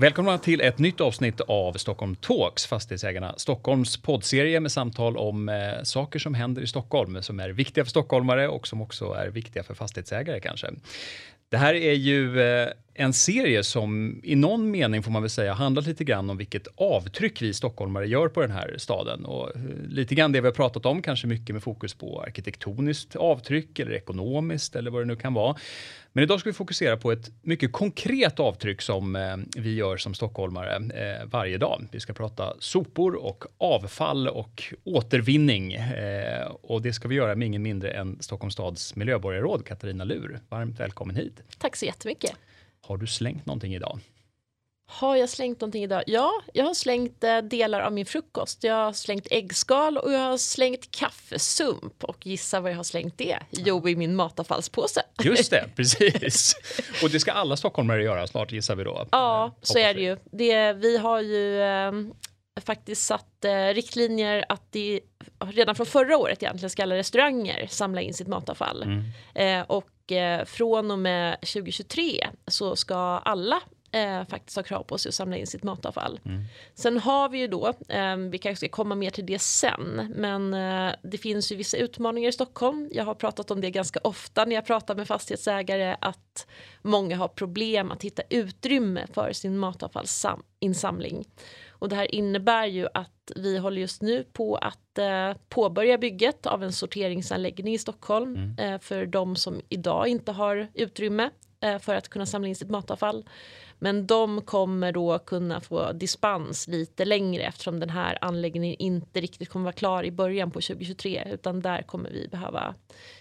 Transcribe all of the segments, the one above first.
Välkomna till ett nytt avsnitt av Stockholm Talks, Fastighetsägarna Stockholms poddserie med samtal om eh, saker som händer i Stockholm, som är viktiga för stockholmare och som också är viktiga för fastighetsägare kanske. Det här är ju eh, en serie som i någon mening får man väl säga handlar lite grann om vilket avtryck vi stockholmare gör på den här staden och eh, lite grann det vi har pratat om, kanske mycket med fokus på arkitektoniskt avtryck eller ekonomiskt eller vad det nu kan vara. Men idag ska vi fokusera på ett mycket konkret avtryck som eh, vi gör som stockholmare eh, varje dag. Vi ska prata sopor och avfall och återvinning. Eh, och det ska vi göra med ingen mindre än Stockholms stads miljöborgarråd Katarina Lur. Varmt välkommen hit. Tack så jättemycket. Har du slängt någonting idag? Har jag slängt någonting idag? Ja, jag har slängt eh, delar av min frukost. Jag har slängt äggskal och jag har slängt kaffesump. Och gissa vad jag har slängt det? Jo, i min matavfallspåse. Just det, precis. Och det ska alla stockholmare göra snart gissar vi då. Ja, eh, så är det ju. Det, vi har ju eh, faktiskt satt eh, riktlinjer att det redan från förra året egentligen ska alla restauranger samla in sitt matavfall. Mm. Eh, och eh, från och med 2023 så ska alla eh, faktiskt har krav på sig att samla in sitt matavfall. Mm. Sen har vi ju då, eh, vi kanske ska komma mer till det sen, men eh, det finns ju vissa utmaningar i Stockholm. Jag har pratat om det ganska ofta när jag pratar med fastighetsägare att många har problem att hitta utrymme för sin matavfallsinsamling. Och det här innebär ju att vi håller just nu på att eh, påbörja bygget av en sorteringsanläggning i Stockholm mm. eh, för de som idag inte har utrymme eh, för att kunna samla in sitt matavfall. Men de kommer då kunna få dispens lite längre eftersom den här anläggningen inte riktigt kommer vara klar i början på 2023 utan där kommer vi behöva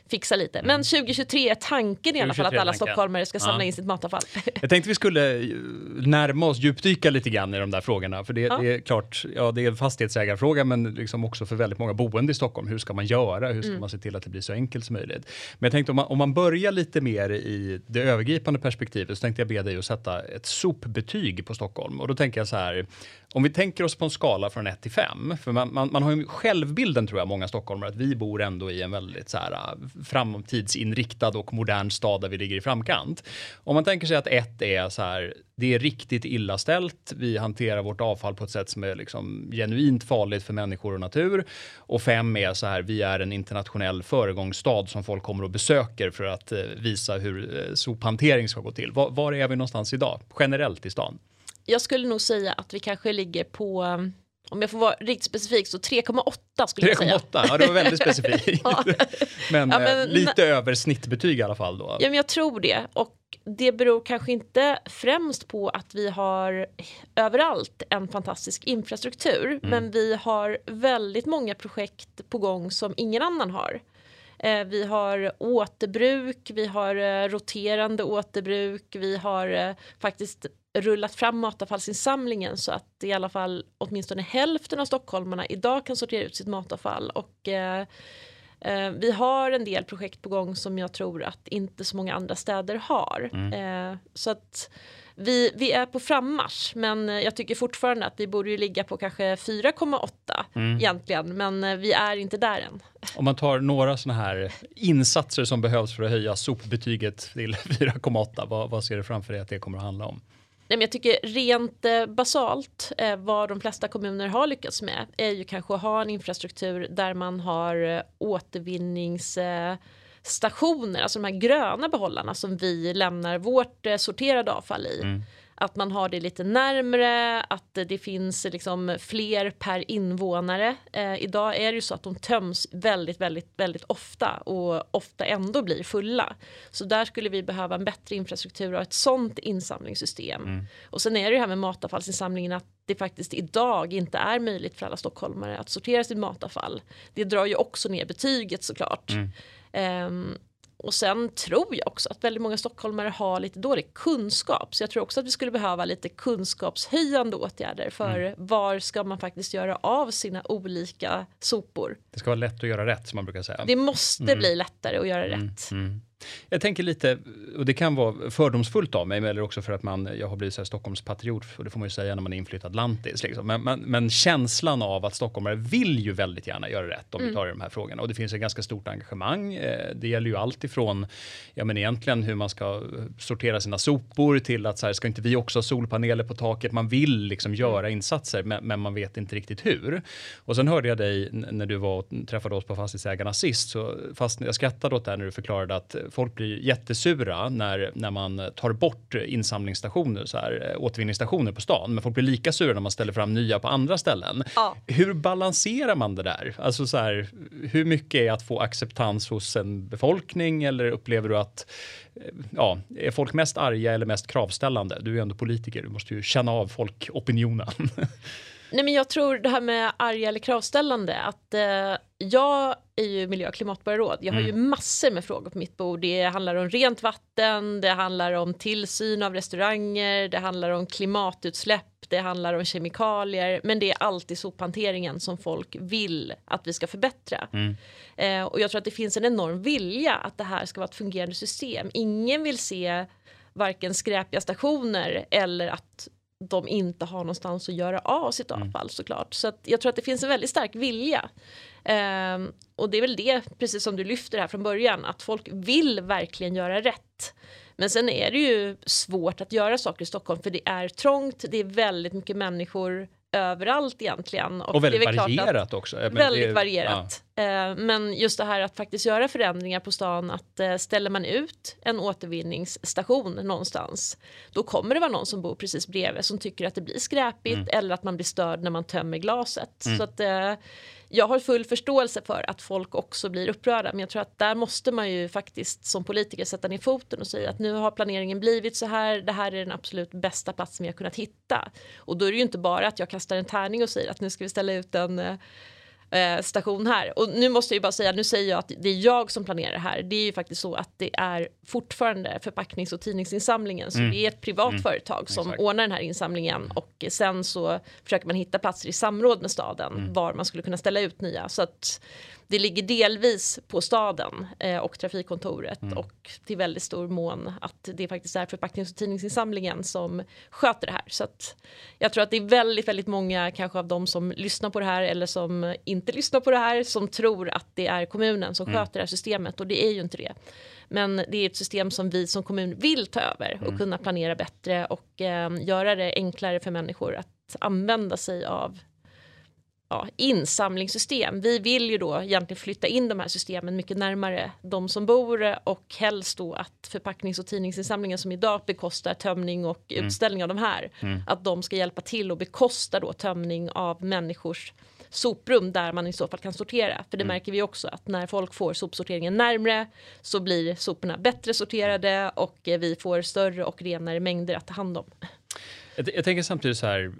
fixa lite. Men 2023 mm. är tanken i alla fall att alla tanken. stockholmare ska samla in sitt matavfall. Jag tänkte vi skulle eh, närma oss, djupdyka lite grann i de där frågorna. För det, det är klart, ja det är en fastighetsägarfråga men liksom också för väldigt många boende i Stockholm. Hur ska man göra? Hur ska mm. man se till att det blir så enkelt som möjligt? Men jag tänkte om man, om man börjar lite mer i det övergripande perspektivet så tänkte jag be dig att sätta ett sopbetyg på Stockholm. Och då tänker jag så här, om vi tänker oss på en skala från 1 till 5, för man, man, man, har ju självbilden tror jag, många stockholmare, att vi bor ändå i en väldigt så här, äh, framtidsinriktad och modern stad där vi ligger i framkant. Om man tänker sig att 1 är så här, det är riktigt illa ställt, vi hanterar vårt avfall på ett sätt som är liksom genuint farligt för människor och natur. Och 5 är så här, vi är en internationell föregångsstad som folk kommer och besöker för att eh, visa hur eh, sophantering ska gå till. Var, var är vi någonstans idag, generellt i stan? Jag skulle nog säga att vi kanske ligger på om jag får vara riktigt specifik så 3,8 skulle 3, jag säga. 3,8, ja det var väldigt specifikt. ja. men, ja, men, eh, lite över snittbetyg i alla fall då. Ja men jag tror det och det beror kanske inte främst på att vi har överallt en fantastisk infrastruktur mm. men vi har väldigt många projekt på gång som ingen annan har. Eh, vi har återbruk, vi har eh, roterande återbruk, vi har faktiskt rullat fram matavfallsinsamlingen så att i alla fall åtminstone hälften av stockholmarna idag kan sortera ut sitt matavfall och eh, eh, vi har en del projekt på gång som jag tror att inte så många andra städer har. Mm. Eh, så att vi, vi är på frammarsch men jag tycker fortfarande att vi borde ju ligga på kanske 4,8 mm. egentligen men eh, vi är inte där än. Om man tar några sådana här insatser som behövs för att höja sopbetyget till 4,8 vad, vad ser du framför dig att det kommer att handla om? Nej, men jag tycker rent eh, basalt eh, vad de flesta kommuner har lyckats med är ju kanske att ha en infrastruktur där man har eh, återvinningsstationer, alltså de här gröna behållarna som vi lämnar vårt eh, sorterade avfall i. Mm att man har det lite närmre, att det finns liksom fler per invånare. Eh, idag är det ju så att de töms väldigt, väldigt, väldigt ofta och ofta ändå blir fulla. Så där skulle vi behöva en bättre infrastruktur och ett sånt insamlingssystem. Mm. Och sen är det ju här med matavfallsinsamlingen att det faktiskt idag inte är möjligt för alla stockholmare att sortera sitt matavfall. Det drar ju också ner betyget såklart. Mm. Um, och sen tror jag också att väldigt många stockholmare har lite dålig kunskap. Så jag tror också att vi skulle behöva lite kunskapshöjande åtgärder för mm. var ska man faktiskt göra av sina olika sopor. Det ska vara lätt att göra rätt som man brukar säga. Det måste mm. bli lättare att göra mm. rätt. Mm. Jag tänker lite, och det kan vara fördomsfullt av mig, eller också för att man, jag har blivit så här Stockholmspatriot, och det får man ju säga när man är inflyttad lantis. Liksom. Men, men, men, känslan av att stockholmare vill ju väldigt gärna göra rätt om mm. vi tar i de här frågorna. Och det finns ett ganska stort engagemang. Eh, det gäller ju allt ifrån, ja men egentligen hur man ska sortera sina sopor till att så här, ska inte vi också ha solpaneler på taket? Man vill liksom göra insatser, men, men man vet inte riktigt hur. Och sen hörde jag dig när du var och träffade oss på Fastighetsägarna sist, så fast jag skrattade åt det här när du förklarade att folk blir jättesura när, när man tar bort insamlingsstationer, så här, eh, återvinningsstationer på stan. Men folk blir lika sura när man ställer fram nya på andra ställen. Ja. Hur balanserar man det där? Alltså så här, hur mycket är att få acceptans hos en befolkning eller upplever du att eh, ja, är folk mest arga eller mest kravställande? Du är ju ändå politiker, du måste ju känna av folkopinionen. Nej, men jag tror det här med arga eller kravställande, att eh, jag är ju miljö och klimatborgarråd. Jag har mm. ju massor med frågor på mitt bord. Det handlar om rent vatten, det handlar om tillsyn av restauranger, det handlar om klimatutsläpp, det handlar om kemikalier, men det är alltid sophanteringen som folk vill att vi ska förbättra. Mm. Eh, och jag tror att det finns en enorm vilja att det här ska vara ett fungerande system. Ingen vill se varken skräpiga stationer eller att de inte har någonstans att göra av sitt mm. avfall såklart. Så jag tror att det finns en väldigt stark vilja. Um, och det är väl det, precis som du lyfter här från början, att folk vill verkligen göra rätt. Men sen är det ju svårt att göra saker i Stockholm för det är trångt, det är väldigt mycket människor överallt egentligen. Och, och väldigt varierat också. Men väldigt det, varierat. Ja. Eh, men just det här att faktiskt göra förändringar på stan, att eh, ställer man ut en återvinningsstation någonstans, då kommer det vara någon som bor precis bredvid som tycker att det blir skräpigt mm. eller att man blir störd när man tömmer glaset. Mm. Så att eh, jag har full förståelse för att folk också blir upprörda men jag tror att där måste man ju faktiskt som politiker sätta ner foten och säga att nu har planeringen blivit så här, det här är den absolut bästa platsen vi har kunnat hitta. Och då är det ju inte bara att jag kastar en tärning och säger att nu ska vi ställa ut en eh, eh, station här. Och nu måste jag ju bara säga, nu säger jag att det är jag som planerar det här. Det är ju faktiskt så att det är fortfarande förpacknings och tidningsinsamlingen. Så mm. det är ett privat mm. företag som Exakt. ordnar den här insamlingen och sen så försöker man hitta platser i samråd med staden mm. var man skulle kunna ställa ut nya. Så att det ligger delvis på staden eh, och trafikkontoret mm. och till väldigt stor mån att det faktiskt är förpacknings och tidningsinsamlingen som sköter det här. Så att jag tror att det är väldigt, väldigt många kanske av de som lyssnar på det här eller som inte lyssnar på det här som tror att det är kommunen som mm. sköter det här systemet och det är ju inte det. Men det är ett system som vi som kommun vill ta över och mm. kunna planera bättre och eh, göra det enklare för människor att använda sig av ja, insamlingssystem. Vi vill ju då egentligen flytta in de här systemen mycket närmare de som bor och helst då att förpacknings och tidningsinsamlingen som idag bekostar tömning och mm. utställning av de här, mm. att de ska hjälpa till och bekosta då tömning av människors soprum där man i så fall kan sortera. För det mm. märker vi också att när folk får sopsorteringen närmre så blir soporna bättre sorterade och vi får större och renare mängder att ta hand om. Jag, jag, tänker samtidigt så här,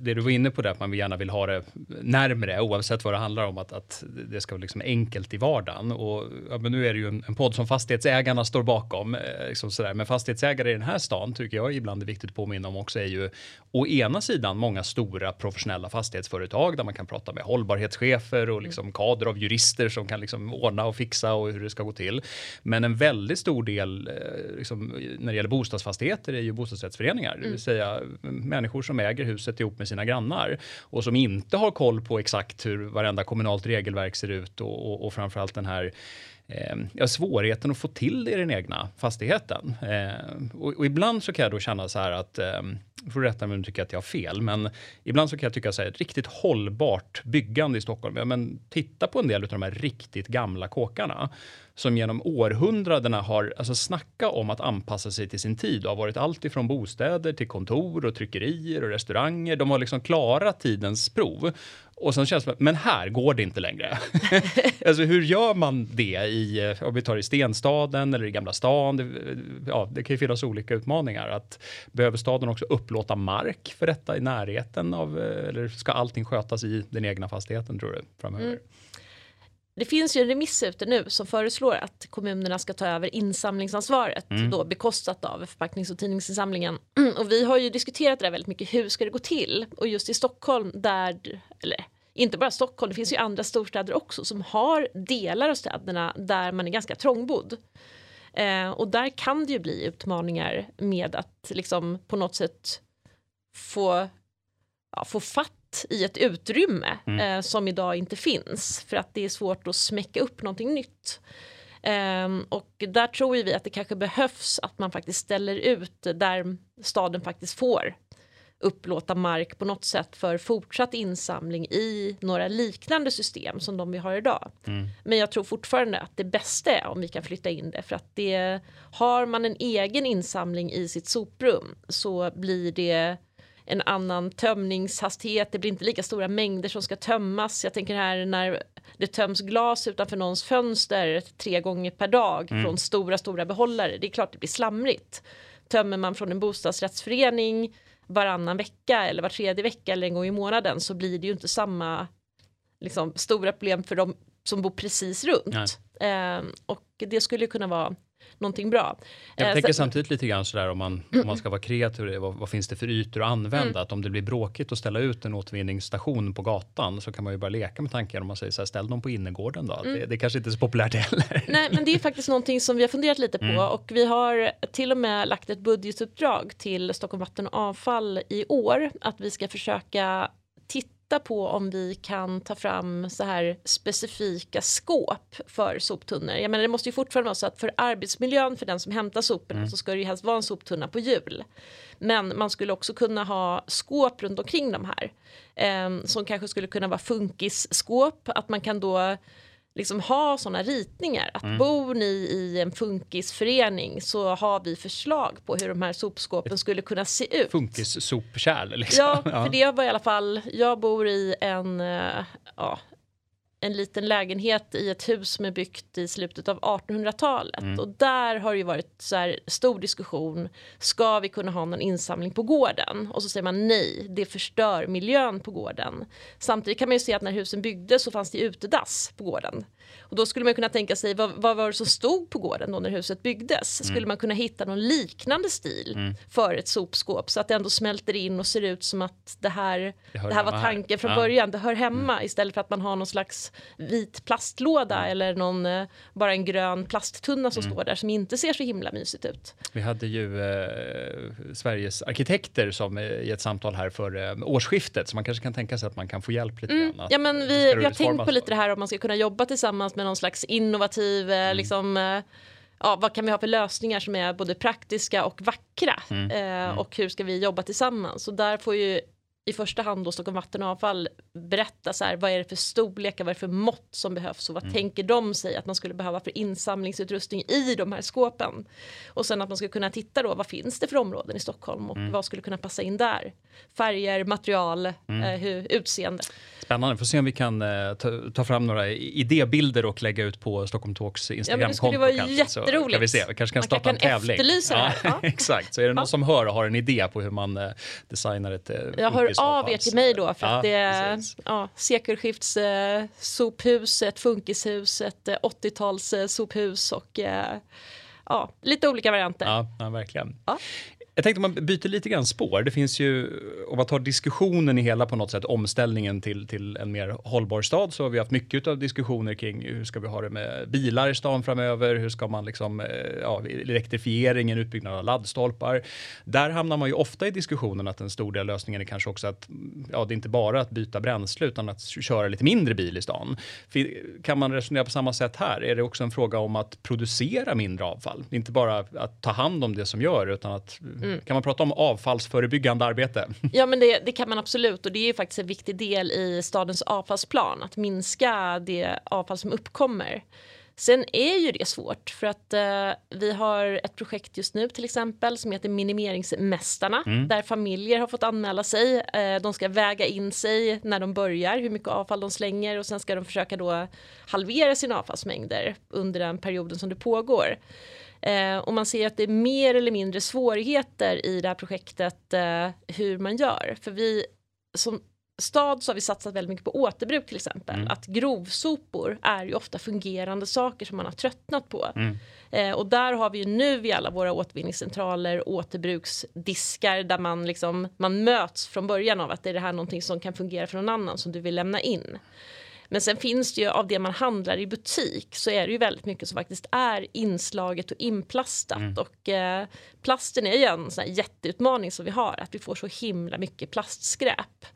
det du var inne på där, att man gärna vill ha det närmre oavsett vad det handlar om, att, att det ska vara liksom enkelt i vardagen. Och, ja, men nu är det ju en, en podd som fastighetsägarna står bakom, eh, liksom sådär. men fastighetsägare i den här stan tycker jag ibland är viktigt att påminna om också är ju å ena sidan många stora professionella fastighetsföretag där man kan prata med hållbarhetschefer och liksom kader av jurister som kan liksom ordna och fixa och hur det ska gå till. Men en väldigt stor del eh, liksom, när det gäller bostadsfastigheter är ju bostadsrättsföreningar, mm. det vill säga människor som äger huset ihop med sina grannar och som inte har koll på exakt hur varenda kommunalt regelverk ser ut och, och, och framförallt den här eh, ja, svårigheten att få till det i den egna fastigheten. Eh, och, och, ibland så kan jag då känna så här att eh, får rätta mig om du tycker att jag har fel, men ibland så kan jag tycka så här, ett riktigt hållbart byggande i Stockholm. Ja, men titta på en del av de här riktigt gamla kåkarna som genom århundradena har alltså snacka om att anpassa sig till sin tid och har varit allt ifrån bostäder till kontor och tryckerier och restauranger. De har liksom klarat tidens prov. Och sen känns det men här går det inte längre. alltså hur gör man det i, eh, om vi tar i Stenstaden eller i Gamla stan? Det, eh, ja, det kan ju finnas olika utmaningar. Att behöver staden också upplåta mark för detta i närheten av, eller ska allting skötas i den egna fastigheten tror du framöver? Mm det finns ju en remiss ute nu som föreslår att kommunerna ska ta över insamlingsansvaret mm. då bekostat av förpacknings och tidningsinsamlingen. Och vi har ju diskuterat det där väldigt mycket. Hur ska det gå till? Och just i Stockholm där, eller inte bara Stockholm, det finns ju andra storstäder också som har delar av städerna där man är ganska trångbodd. Eh, och där kan det ju bli utmaningar med att liksom på något sätt få, ja, få fatt i ett utrymme mm. eh, som idag inte finns för att det är svårt att smäcka upp någonting nytt. Um, och där tror vi att det kanske behövs att man faktiskt ställer ut där staden faktiskt får upplåta mark på något sätt för fortsatt insamling i några liknande system som de vi har idag. Mm. Men jag tror fortfarande att det bästa är om vi kan flytta in det för att det har man en egen insamling i sitt soprum så blir det en annan tömningshastighet, det blir inte lika stora mängder som ska tömmas. Jag tänker här när det töms glas utanför någons fönster tre gånger per dag mm. från stora, stora behållare. Det är klart det blir slamrigt. Tömmer man från en bostadsrättsförening varannan vecka eller var tredje vecka eller en gång i månaden så blir det ju inte samma liksom, stora problem för de som bor precis runt. Eh, och det skulle kunna vara någonting bra. Jag eh, tänker samtidigt lite grann sådär om man, om man ska vara kreativ, vad, vad finns det för ytor att använda? Mm. Att om det blir bråkigt att ställa ut en återvinningsstation på gatan så kan man ju bara leka med tanken om man säger så här, ställ dem på innergården då. Mm. Det, det kanske inte är så populärt heller. Nej, men det är faktiskt någonting som vi har funderat lite på mm. och vi har till och med lagt ett budgetuppdrag till Stockholm Vatten och Avfall i år att vi ska försöka titta titta på om vi kan ta fram så här specifika skåp för soptunnor. Jag menar det måste ju fortfarande vara så att för arbetsmiljön för den som hämtar soporna mm. så ska det ju helst vara en soptunna på hjul. Men man skulle också kunna ha skåp runt omkring de här eh, som kanske skulle kunna vara funkisskåp, att man kan då liksom ha sådana ritningar. Att mm. bor ni i en funkisförening så har vi förslag på hur de här sopskåpen skulle kunna se ut. Funkissopkärl liksom. Ja, för det var i alla fall, jag bor i en, eh, ja, en liten lägenhet i ett hus som är byggt i slutet av 1800-talet. Mm. Och där har det ju varit så här stor diskussion. Ska vi kunna ha någon insamling på gården? Och så säger man nej, det förstör miljön på gården. Samtidigt kan man ju se att när husen byggdes så fanns det utedass på gården. Och då skulle man kunna tänka sig vad, vad var det som stod på gården då när huset byggdes? Mm. Skulle man kunna hitta någon liknande stil mm. för ett sopskåp så att det ändå smälter in och ser ut som att det här, det, det här var tanken från ja. början, det hör hemma mm. istället för att man har någon slags vit plastlåda mm. eller någon, eh, bara en grön plasttunna som mm. står där som inte ser så himla mysigt ut. Vi hade ju eh, Sveriges arkitekter som eh, i ett samtal här för eh, årsskiftet så man kanske kan tänka sig att man kan få hjälp lite mm. grann. Ja men vi, vi har tänkt på lite det här om man ska kunna jobba tillsammans med någon slags innovativ, eh, mm. liksom eh, ja, vad kan vi ha för lösningar som är både praktiska och vackra? Mm. Eh, mm. och hur ska vi jobba tillsammans? Så där får ju i första hand då Stockholm Vatten och Avfall berätta så här, vad är det för storlekar, vad är det för mått som behövs och vad mm. tänker de sig att man skulle behöva för insamlingsutrustning i de här skåpen. Och sen att man ska kunna titta då, vad finns det för områden i Stockholm och mm. vad skulle kunna passa in där? Färger, material, mm. eh, hur, utseende. Spännande, får se om vi kan eh, ta, ta, fram några idébilder och lägga ut på Stockholm Talks Instagramkonto. Ja, det skulle vara kanske, jätteroligt. kan vi se, vi kanske kan starta kan en tävling. Efterlysa ja, det här. Ja. exakt, så är det någon som hör och har en idé på hur man eh, designar ett eh, Jag hör av er till mig då för att det är ja, sekelskifts eh, sophus, ett funkishus, ett 80-tals eh, sophus och eh, ja, lite olika varianter. Ja, ja verkligen. Ja. Jag tänkte man byter lite grann spår. Det finns ju, om man tar diskussionen i hela på något sätt, omställningen till, till en mer hållbar stad, så har vi haft mycket av diskussioner kring hur ska vi ha det med bilar i stan framöver? Hur ska man liksom, eh, ja, elektrifieringen, utbyggnad av laddstolpar? Där hamnar man ju ofta i diskussionen att en stor del av lösningen är kanske också att, ja, det är inte bara att byta bränsle utan att köra lite mindre bil i stan. Kan man resonera på samma sätt här? Är det också en fråga om att producera mindre avfall? Inte bara att ta hand om det som gör, utan att mm, Mm. Kan man prata om avfallsförebyggande arbete? Ja, men det, det, kan man absolut och det är faktiskt en viktig del i stadens avfallsplan att minska det avfall som uppkommer. Sen är ju det svårt för att eh, vi har ett projekt just nu till exempel som heter Minimeringsmästarna mm. där familjer har fått anmäla sig. Eh, de ska väga in sig när de börjar, hur mycket avfall de slänger och sen ska de försöka då halvera sina avfallsmängder under den perioden som det pågår. Eh, och man ser att det är mer eller mindre svårigheter i det här projektet eh, hur man gör. För vi som stad så har vi satsat väldigt mycket på återbruk till exempel. Mm. Att grovsopor är ju ofta fungerande saker som man har tröttnat på. Mm. Eh, och där har vi ju nu i alla våra återvinningscentraler återbruksdiskar där man liksom man möts från början av att det är det här någonting som kan fungera för någon annan som du vill lämna in. Men sen finns det ju av det man handlar i butik så är det ju väldigt mycket som faktiskt är inslaget och inplastat mm. och eh, plasten är ju en sån jätteutmaning som vi har att vi får så himla mycket plastskräp.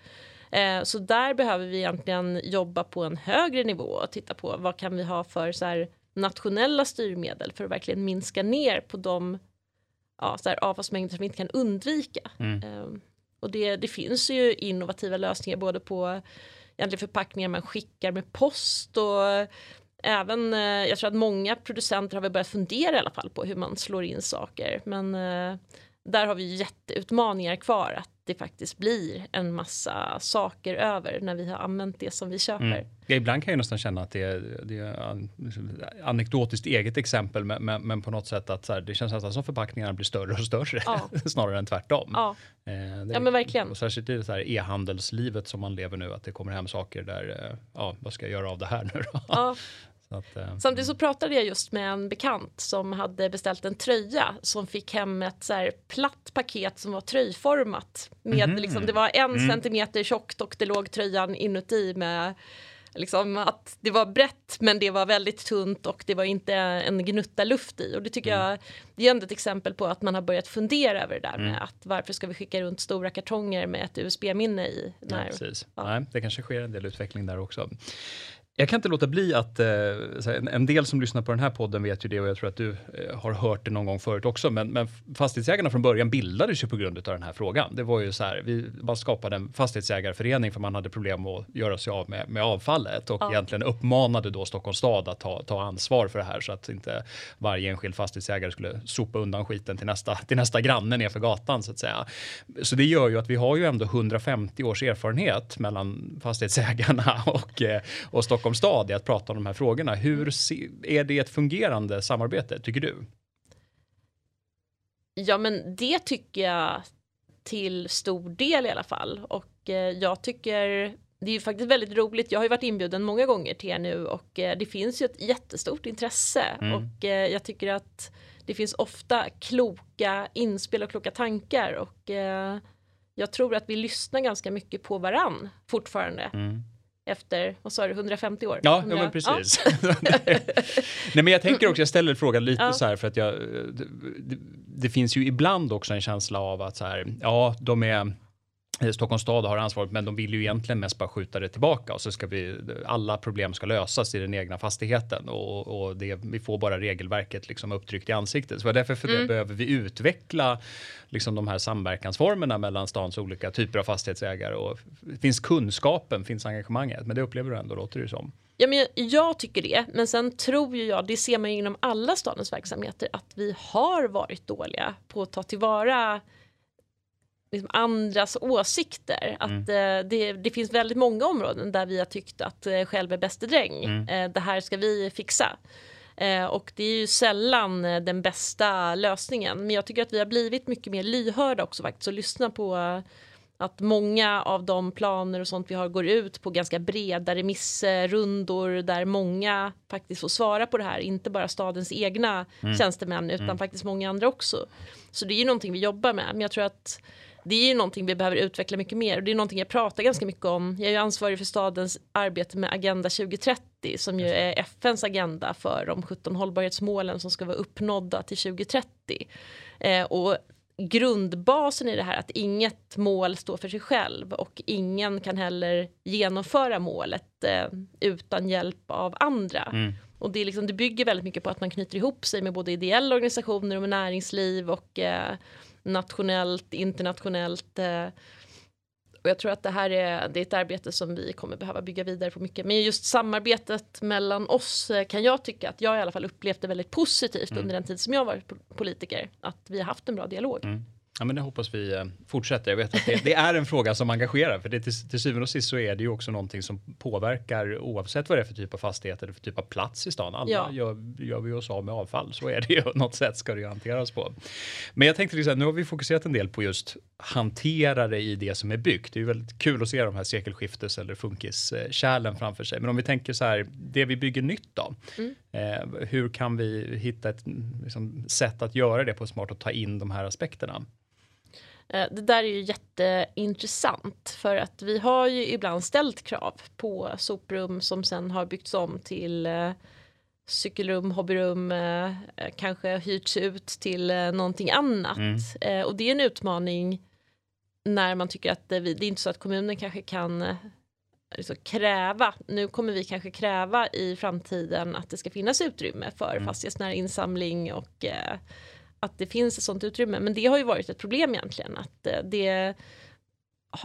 Eh, så där behöver vi egentligen jobba på en högre nivå och titta på vad kan vi ha för så här, nationella styrmedel för att verkligen minska ner på de ja, så här, avfallsmängder som vi inte kan undvika. Mm. Eh, och det, det finns ju innovativa lösningar både på egentligen förpackningar man skickar med post och eh, även, eh, jag tror att många producenter har väl börjat fundera i alla fall på hur man slår in saker. Men eh, där har vi jätteutmaningar kvar att det faktiskt blir en massa saker över när vi har använt det som vi köper. Mm. Ja, ibland kan jag nästan känna att det är, det är anekdotiskt eget exempel men, men, men, på något sätt att här, det känns nästan som förpackningarna blir större och större ja. snarare än tvärtom. Ja, eh, ja men verkligen. Och särskilt i det här e-handelslivet som man lever nu att det kommer hem saker där, eh, ja vad ska jag göra av det här nu då? Ja. Att, eh, Samtidigt så pratade jag just med en bekant som hade beställt en tröja som fick hem ett så här platt paket som var tröjformat. Med mm. liksom, det var en mm. centimeter tjockt och det låg tröjan inuti med liksom att det var brett men det var väldigt tunt och det var inte en gnutta luft i och det tycker mm. jag det är ändå ett exempel på att man har börjat fundera över det där med mm. att varför ska vi skicka runt stora kartonger med ett USB-minne i? När, ja, precis. Ja. Nej, det kanske sker en del utveckling där också. Jag kan inte låta bli att, eh, en del som lyssnar på den här podden vet ju det och jag tror att du eh, har hört det någon gång förut också, men, men fastighetsägarna från början bildades ju på grund av den här frågan. Det var ju så här, vi, man skapade en fastighetsägarförening för man hade problem att göra sig av med, med avfallet och ja. egentligen uppmanade då Stockholms stad att ta, ta ansvar för det här så att inte varje enskild fastighetsägare skulle sopa undan skiten till nästa, till nästa granne nerför gatan så att säga. Så det gör ju att vi har ju ändå 150 års erfarenhet mellan fastighetsägarna och, eh, och Stockholms Stockholms stad i att prata om de här frågorna. Hur är det ett fungerande samarbete, tycker du? Ja, men det tycker jag till stor del i alla fall. Och eh, jag tycker det är ju faktiskt väldigt roligt. Jag har ju varit inbjuden många gånger till er nu och eh, det finns ju ett jättestort intresse mm. och eh, jag tycker att det finns ofta kloka inspel och kloka tankar och eh, jag tror att vi lyssnar ganska mycket på varann fortfarande. Mm efter, vad sa du, 150 år? Ja, 100... ja men precis. Ja. Nej men jag tänker också, jag ställer frågan lite ja. så här för att jag, det, det, finns ju ibland också en känsla av att så här, ja de är Eh, Stockholms stad har ansvaret men de vill ju egentligen mest bara skjuta det tillbaka och så ska vi alla problem ska lösas i den egna fastigheten och, och det, vi får bara regelverket liksom upptryckt i ansiktet. Så därför för mm. det behöver vi utveckla liksom de här samverkansformerna mellan stans olika typer av fastighetsägare och finns kunskapen, finns engagemanget, men det upplever du ändå låter det som. Ja, men jag, jag, tycker det, men sen tror ju jag, det ser man ju inom alla stadens verksamheter, att vi har varit dåliga på att ta tillvara liksom andras åsikter. Att mm. eh, det, det, finns väldigt många områden där vi har tyckt att eh, själv är bäste dräng. Mm. Eh, det här ska vi fixa. Eh, och det är ju sällan eh, den bästa lösningen. Men jag tycker att vi har blivit mycket mer lyhörda också faktiskt och lyssna på eh, att många av de planer och sånt vi har går ut på ganska breda remissrundor där många faktiskt får svara på det här, inte bara stadens egna mm. tjänstemän utan mm. faktiskt många andra också. Så det är ju någonting vi jobbar med, men jag tror att det är ju någonting vi behöver utveckla mycket mer och det är någonting jag pratar ganska mycket om. Jag är ansvarig för stadens arbete med Agenda 2030 som ju är FNs agenda för de 17 hållbarhetsmålen som ska vara uppnådda till 2030. Eh, och grundbasen i det här att inget mål står för sig själv och ingen kan heller genomföra målet eh, utan hjälp av andra. Mm. Och det, är liksom, det bygger väldigt mycket på att man knyter ihop sig med både ideella organisationer och med näringsliv och eh, nationellt, internationellt. Eh, och jag tror att det här är, det är ett arbete som vi kommer behöva bygga vidare på mycket. Men just samarbetet mellan oss eh, kan jag tycka att jag i alla fall upplevt det väldigt positivt mm. under den tid som jag varit politiker. Att vi har haft en bra dialog. Mm. Ja, men det hoppas vi eh, fortsätter. Jag vet att det, det, är en fråga som engagerar för det, till, till syvende och sist så är det ju också någonting som påverkar oavsett vad det är för typ av fastighet eller för typ av plats i stan. Alla ja. gör, gör vi oss av med avfall, så är det ju. Något sätt ska det ju hanteras på. Men jag tänkte liksom, nu har vi fokuserat en del på just hanterare i det som är byggt. Det är väldigt kul att se de här sekelskiftes eller funkiskärlen framför sig. Men om vi tänker så här, det vi bygger nytt då. Mm. Eh, hur kan vi hitta ett liksom, sätt att göra det på smart och ta in de här aspekterna? Eh, det där är ju jätteintressant för att vi har ju ibland ställt krav på soprum som sen har byggts om till eh, cykelrum, hobbyrum, eh, kanske hyrts ut till någonting annat. Mm. Och det är en utmaning när man tycker att det, det är inte så att kommunen kanske kan liksom kräva, nu kommer vi kanske kräva i framtiden att det ska finnas utrymme för mm. fastighetsnära insamling och att det finns ett sånt utrymme. Men det har ju varit ett problem egentligen. Att eh, det,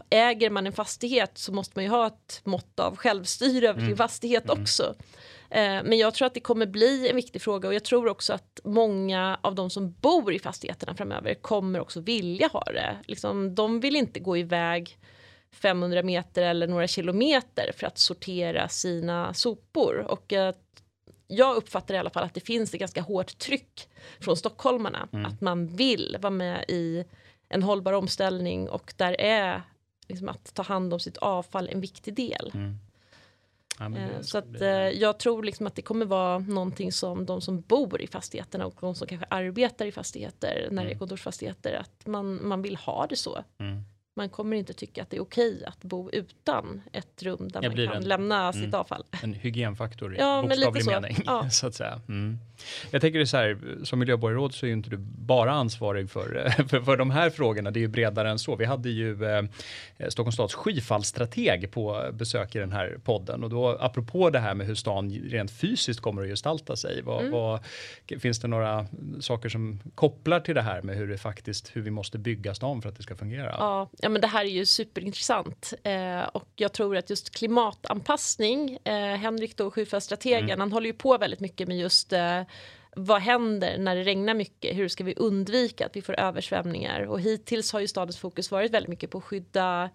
äger man en fastighet så måste man ju ha ett mått av självstyre över mm. sin fastighet mm. också. Eh, men jag tror att det kommer bli en viktig fråga och jag tror också att många av de som bor i fastigheterna framöver kommer också vilja ha det. Liksom, de vill inte gå iväg 500 meter eller några kilometer för att sortera sina sopor. Och jag uppfattar i alla fall att det finns ett ganska hårt tryck från stockholmarna. Mm. Att man vill vara med i en hållbar omställning och där är liksom att ta hand om sitt avfall en viktig del. Mm. Ja, det, eh, så att det... Eh, jag tror liksom att det kommer vara någonting som de som bor i fastigheterna och de som kanske arbetar i fastigheter när mm. det är kontorsfastigheter att man, man vill ha det så. Mm man kommer inte tycka att det är okej att bo utan ett rum där man kan en, lämna mm, sitt avfall. En hygienfaktor i ja, bokstavlig mening. Ja. så att säga. Mm. Jag tänker så här, som miljöborgarråd så är ju inte du bara ansvarig för, för, för de här frågorna, det är ju bredare än så. Vi hade ju eh, Stockholms stads skyfallsstrateg på besök i den här podden och då apropå det här med hur stan rent fysiskt kommer att gestalta sig. Vad, mm. vad, finns det några saker som kopplar till det här med hur det faktiskt, hur vi måste bygga stan för att det ska fungera? Ja, ja men det här är ju superintressant eh, och jag tror att just klimatanpassning, eh, Henrik då, skyfallsstrategen, mm. han håller ju på väldigt mycket med just eh, vad händer när det regnar mycket? Hur ska vi undvika att vi får översvämningar? Och hittills har ju stadens fokus varit väldigt mycket på att skydda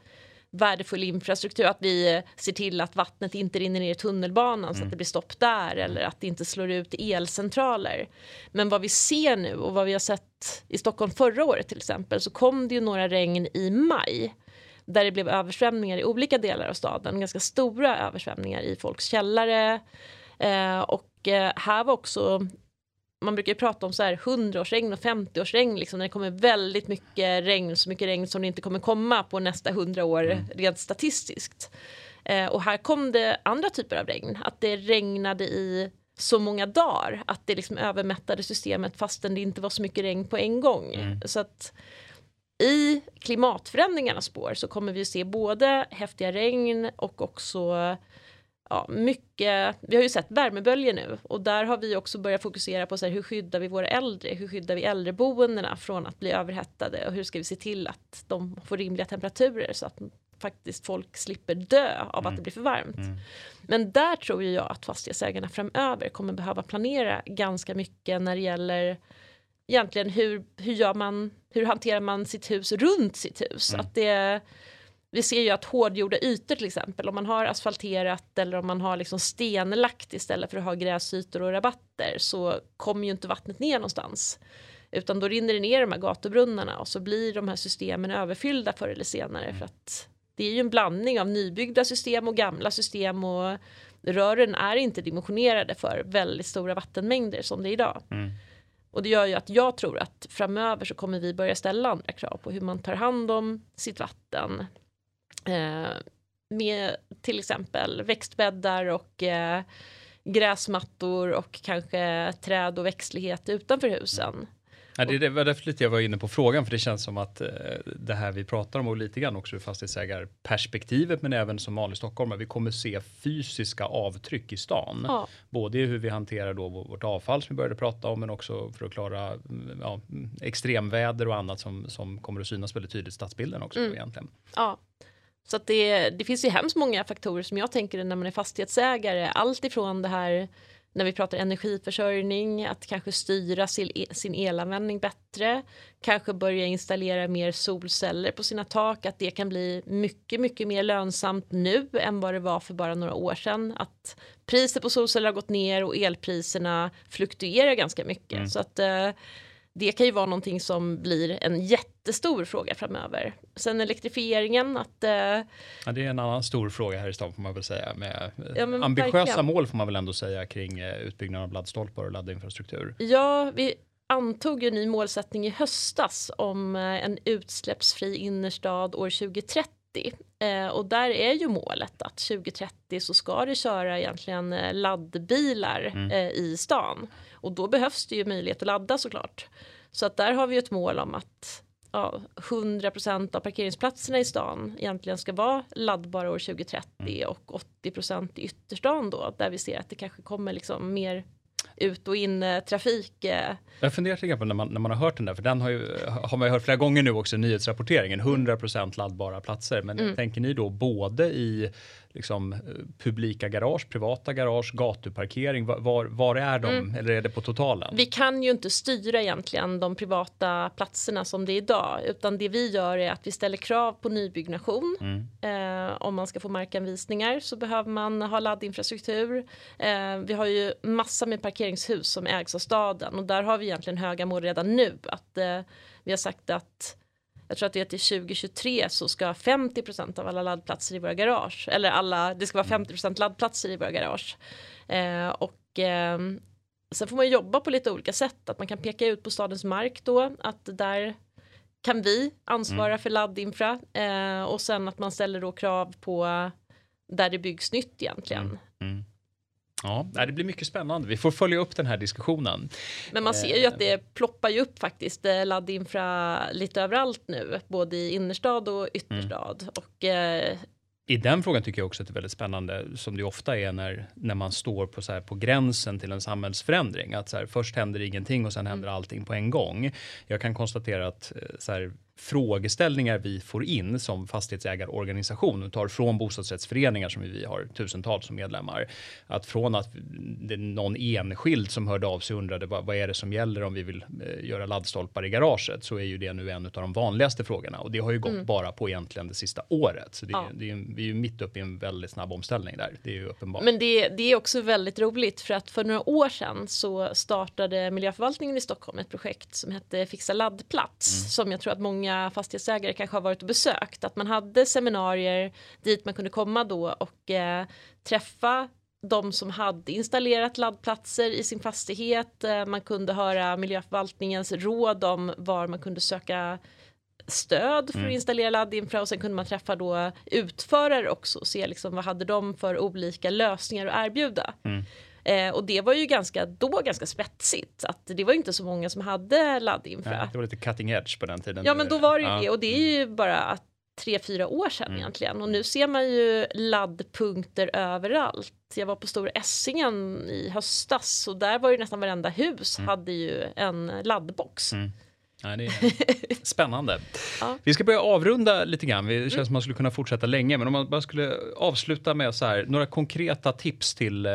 värdefull infrastruktur, att vi ser till att vattnet inte rinner ner i tunnelbanan mm. så att mm. det blir stopp där eller att det inte slår ut elcentraler. Men vad vi ser nu och vad vi har sett i Stockholm förra året till exempel så kom det ju några regn i maj där det blev översvämningar i olika delar av staden, ganska stora översvämningar i folks källare eh, och eh, här var också man brukar prata om så här 100-årsregn och 50-årsregn liksom när det kommer väldigt mycket regn, så mycket regn som det inte kommer komma på nästa 100 år mm. rent statistiskt. Eh, och här kom det andra typer av regn, att det regnade i så många dagar att det liksom övermättade systemet fastän det inte var så mycket regn på en gång. Mm. Så att i klimatförändringarnas spår så kommer vi se både häftiga regn och också ja, mycket, vi har ju sett värmeböljor nu och där har vi också börjat fokusera på så här, hur skyddar vi våra äldre? Hur skyddar vi äldreboendena från att bli överhettade och hur ska vi se till att de får rimliga temperaturer så att faktiskt folk slipper dö av mm. att det blir för varmt. Mm. Men där tror jag att fastighetsägarna framöver kommer behöva planera ganska mycket när det gäller egentligen hur, hur gör man, hur hanterar man sitt hus runt sitt hus? Mm. Att det vi ser ju att hårdgjorda ytor till exempel, om man har asfalterat eller om man har liksom stenlagt istället för att ha gräsytor och rabatter så kommer ju inte vattnet ner någonstans. Utan då rinner det ner de här gatubrunnarna och så blir de här systemen överfyllda förr eller senare för att det är ju en blandning av nybyggda system och gamla system och rören är inte dimensionerade för väldigt stora vattenmängder som det är idag. Mm. Och det gör ju att jag tror att framöver så kommer vi börja ställa andra krav på hur man tar hand om sitt vatten med till exempel växtbäddar och eh, gräsmattor och kanske träd och växtlighet utanför husen. Ja, det var därför lite jag var inne på frågan, för det känns som att eh, det här vi pratar om och lite grann också ur fastighetsägarperspektivet, men även som vanlig stockholmare, vi kommer se fysiska avtryck i stan. Ja. Både i hur vi hanterar då vårt avfall som vi började prata om, men också för att klara mm, ja, extremväder och annat som, som kommer att synas väldigt tydligt i stadsbilden också mm. egentligen. Ja. Så att det, det finns ju hemskt många faktorer som jag tänker när man är fastighetsägare. Allt ifrån det här när vi pratar energiförsörjning, att kanske styra sin, e, sin elanvändning bättre, kanske börja installera mer solceller på sina tak, att det kan bli mycket, mycket mer lönsamt nu än vad det var för bara några år sedan. Att priset på solceller har gått ner och elpriserna fluktuerar ganska mycket. Mm. Så att eh, det kan ju vara någonting som blir en jättestor fråga framöver. Sen elektrifieringen, att... Eh, ja, det är en annan stor fråga här i stan får man väl säga. Med ja, ambitiösa verkligen. mål får man väl ändå säga kring eh, utbyggnad av laddstolpar och laddinfrastruktur. Ja, vi antog en ny målsättning i höstas om eh, en utsläppsfri innerstad år 2030. Eh, och där är ju målet att 2030 så ska det köra egentligen eh, laddbilar mm. eh, i stan. Och då behövs det ju möjlighet att ladda såklart. Så att där har vi ett mål om att ja, 100% av parkeringsplatserna i stan egentligen ska vara laddbara år 2030 mm. och 80% i ytterstan då där vi ser att det kanske kommer liksom mer ut och in eh, trafik. Eh. Jag funderar lite på när man, när man har hört den där, för den har, ju, har man ju hört flera gånger nu också i nyhetsrapporteringen, 100% laddbara platser. Men mm. tänker ni då både i liksom, eh, publika garage, privata garage, gatuparkering? Var, var är de? Mm. Eller är det på totalen? Vi kan ju inte styra egentligen de privata platserna som det är idag, utan det vi gör är att vi ställer krav på nybyggnation. Mm. Eh, om man ska få markanvisningar så behöver man ha laddinfrastruktur. Eh, vi har ju massa med parkeringshus som ägs av staden och där har vi egentligen höga mål redan nu. Att eh, vi har sagt att jag tror att det är till 2023 så ska 50% av alla laddplatser i våra garage, eller alla, det ska vara 50% laddplatser i våra garage. Eh, och eh, sen får man jobba på lite olika sätt, att man kan peka ut på stadens mark då, att där kan vi ansvara mm. för laddinfra eh, och sen att man ställer då krav på där det byggs nytt egentligen. Mm. Mm. Ja, det blir mycket spännande. Vi får följa upp den här diskussionen. Men man ser ju att det eh. ploppar ju upp faktiskt eh, laddinfra lite överallt nu, både i innerstad och ytterstad. Mm. Och, eh, i den frågan tycker jag också att det är väldigt spännande, som det ofta är när, när man står på, så här, på gränsen till en samhällsförändring. Att så här, först händer ingenting och sen händer mm. allting på en gång. Jag kan konstatera att så här, frågeställningar vi får in som fastighetsägarorganisation och tar från bostadsrättsföreningar som vi har tusentals som medlemmar. Att från att det är någon enskild som hörde av sig och undrade vad, vad är det som gäller om vi vill eh, göra laddstolpar i garaget så är ju det nu en av de vanligaste frågorna och det har ju gått mm. bara på egentligen det sista året. Så det, ja. det är, vi är ju mitt uppe i en väldigt snabb omställning där. Det är ju uppenbart. Men det, det är också väldigt roligt för att för några år sedan så startade miljöförvaltningen i Stockholm ett projekt som hette Fixa laddplats mm. som jag tror att många många fastighetsägare kanske har varit och besökt. Att man hade seminarier dit man kunde komma då och eh, träffa de som hade installerat laddplatser i sin fastighet. Eh, man kunde höra miljöförvaltningens råd om var man kunde söka stöd för att mm. installera laddinfra och sen kunde man träffa då utförare också och se liksom vad hade de för olika lösningar att erbjuda. Mm. Eh, och det var ju ganska, då ganska spetsigt. Att det var inte så många som hade laddinfra. Ja, det var lite cutting edge på den tiden. Ja men då var det ju ja. det och det är ju bara tre, fyra år sedan mm. egentligen. Och nu ser man ju laddpunkter överallt. Jag var på Stora Essingen i höstas och där var ju nästan varenda hus mm. hade ju en laddbox. Mm. Ja, det är spännande. ja. Vi ska börja avrunda lite grann. Det känns mm. som man skulle kunna fortsätta länge, men om man bara skulle avsluta med så här, några konkreta tips till eh,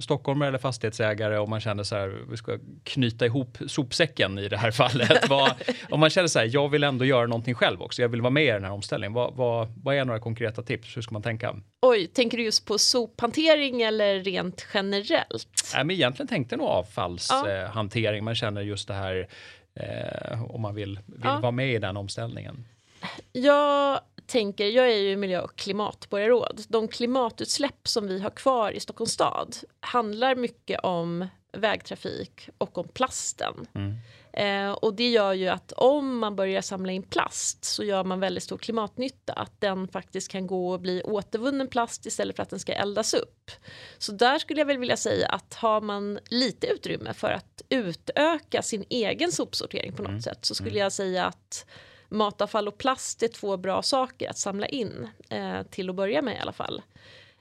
stockholmare eller fastighetsägare om man känner så här, vi ska knyta ihop sopsäcken i det här fallet. vad, om man känner så här, jag vill ändå göra någonting själv också, jag vill vara med i den här omställningen. Vad, vad, vad är några konkreta tips? Hur ska man tänka? Oj, tänker du just på sophantering eller rent generellt? Nej, men egentligen tänkte nog avfallshantering. Ja. Man känner just det här eh, om man vill, vill ja. vara med i den omställningen? Jag tänker, jag är ju miljö och klimatborgarråd. De klimatutsläpp som vi har kvar i Stockholms stad handlar mycket om vägtrafik och om plasten. Mm. Eh, och det gör ju att om man börjar samla in plast så gör man väldigt stor klimatnytta. Att den faktiskt kan gå och bli återvunnen plast istället för att den ska eldas upp. Så där skulle jag väl vilja säga att har man lite utrymme för att utöka sin egen sopsortering på något mm. sätt så skulle mm. jag säga att matavfall och plast är två bra saker att samla in eh, till att börja med i alla fall.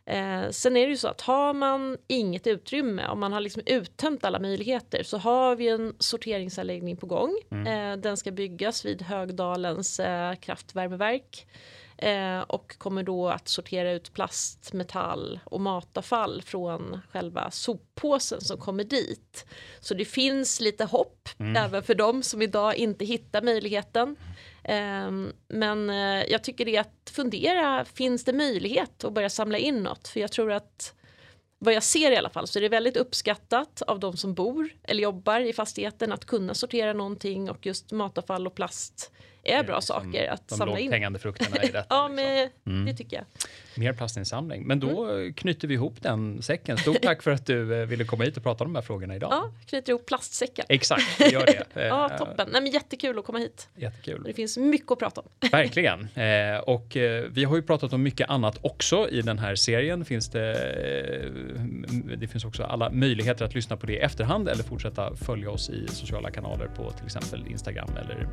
Eh, sen är det ju så att har man inget utrymme, om man har liksom uttömt alla möjligheter så har vi en sorteringsanläggning på gång. Mm. Eh, den ska byggas vid Högdalens eh, kraftvärmeverk eh, och kommer då att sortera ut plast, metall och matavfall från själva soppåsen som kommer dit. Så det finns lite hopp mm. även för dem som idag inte hittar möjligheten. Ehm, men eh, jag tycker det är att fundera, finns det möjlighet att börja samla in något? För jag tror att vad jag ser i alla fall så är det väldigt uppskattat av de som bor eller jobbar i fastigheten att kunna sortera någonting och just matavfall och plast är bra liksom saker att de samla in. hängande frukterna i detta. ja, men mm. det tycker jag. Mer plastinsamling. Men då mm. knyter vi ihop den säcken. Stort tack för att du eh, ville komma hit och prata om de här frågorna idag. Ja, knyter ihop plastsäcken. Exakt, gör det. ja, toppen. Nej, men jättekul att komma hit. Jättekul. Det finns mycket att prata om. Verkligen. Eh, och eh, vi har ju pratat om mycket annat också i den här serien. Finns det, det finns också alla möjligheter att lyssna på det i efterhand eller fortsätta följa oss i sociala kanaler på till exempel Instagram eller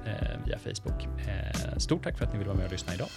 via Facebook. Eh, stort tack för att ni vill vara med och lyssna idag.